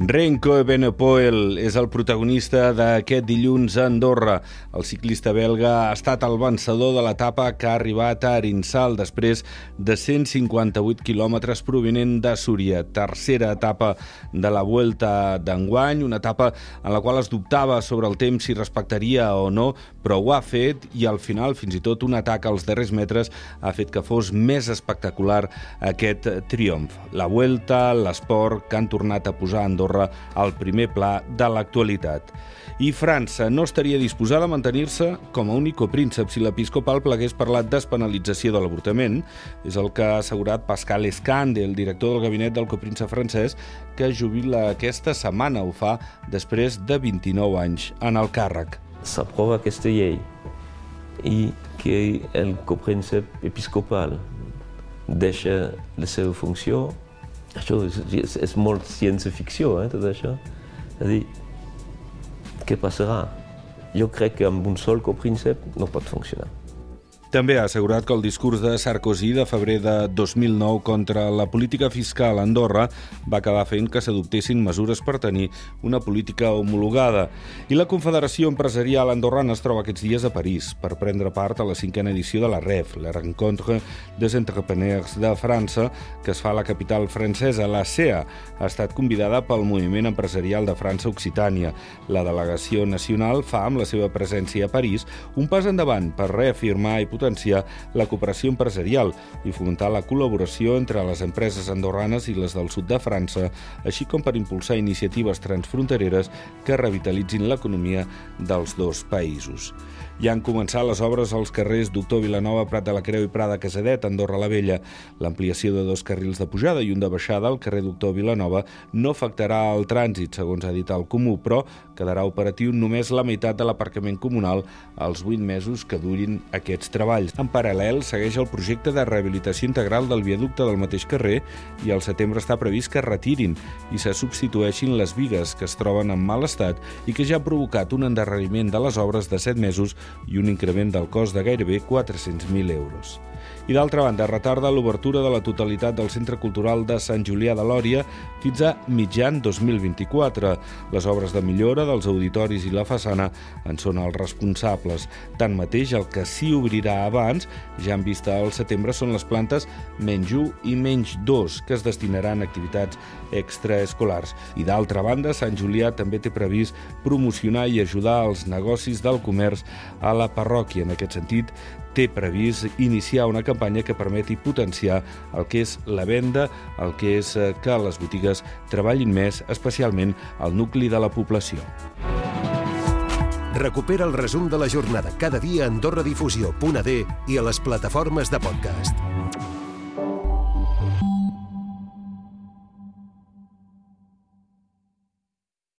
Renko Benepoel és el protagonista d'aquest dilluns a Andorra. El ciclista belga ha estat el vencedor de l'etapa que ha arribat a Arinsal després de 158 quilòmetres provenent de Súria. Tercera etapa de la Vuelta d'enguany, una etapa en la qual es dubtava sobre el temps si respectaria o no, però ho ha fet i al final fins i tot un atac als darrers metres ha fet que fos més espectacular aquest triomf. La Vuelta, l'esport que han tornat a posar a Andorra Andorra al primer pla de l'actualitat. I França no estaria disposada a mantenir-se com a únic copríncep si l'episcopal plegués per la despenalització de l'avortament. És el que ha assegurat Pascal Escande, el director del gabinet del copríncep francès, que jubila aquesta setmana. Ho fa després de 29 anys en el càrrec. S'aprova aquesta llei i que el copríncep episcopal deixa la seva funció això és, és, és molt ciència-ficció, eh, tot això. És a dir, què passarà? Jo crec que amb un sol copríncep no pot funcionar. També ha assegurat que el discurs de Sarkozy de febrer de 2009 contra la política fiscal a Andorra va acabar fent que s'adoptessin mesures per tenir una política homologada. I la Confederació Empresarial Andorrana es troba aquests dies a París per prendre part a la cinquena edició de la REF, la Rencontre des Entrepreneurs de França, que es fa a la capital francesa. La CEA ha estat convidada pel Moviment Empresarial de França Occitània. La delegació nacional fa, amb la seva presència a París, un pas endavant per reafirmar i la cooperació empresarial i fomentar la col·laboració entre les empreses andorranes i les del sud de França, així com per impulsar iniciatives transfrontereres que revitalitzin l'economia dels dos països. Ja han començat les obres als carrers Doctor Vilanova, Prat de la Creu i Prada Casadet, Andorra la Vella. L'ampliació de dos carrils de pujada i un de baixada al carrer Doctor Vilanova no afectarà el trànsit, segons ha dit el Comú, però quedarà operatiu només la meitat de l'aparcament comunal als 8 mesos que durin aquests treballs. En paral·lel, segueix el projecte de rehabilitació integral del viaducte del mateix carrer i al setembre està previst que retirin i se substitueixin les vigues que es troben en mal estat i que ja ha provocat un endarreriment de les obres de 7 mesos i un increment del cost de gairebé 400.000 euros. I d'altra banda, retarda l'obertura de la totalitat del Centre Cultural de Sant Julià de Lòria fins a mitjan 2024. Les obres de millora dels auditoris i la façana en són els responsables. Tanmateix, el que sí obrirà abans, ja en vista al setembre, són les plantes menys 1 i menys 2, que es destinaran a activitats extraescolars. I d'altra banda, Sant Julià també té previst promocionar i ajudar els negocis del comerç a la parròquia. En aquest sentit, té previst iniciar una campanya que permeti potenciar el que és la venda, el que és eh, que les botigues treballin més, especialment al nucli de la població. Recupera el resum de la jornada cada dia a AndorraDifusió.d i a les plataformes de podcast.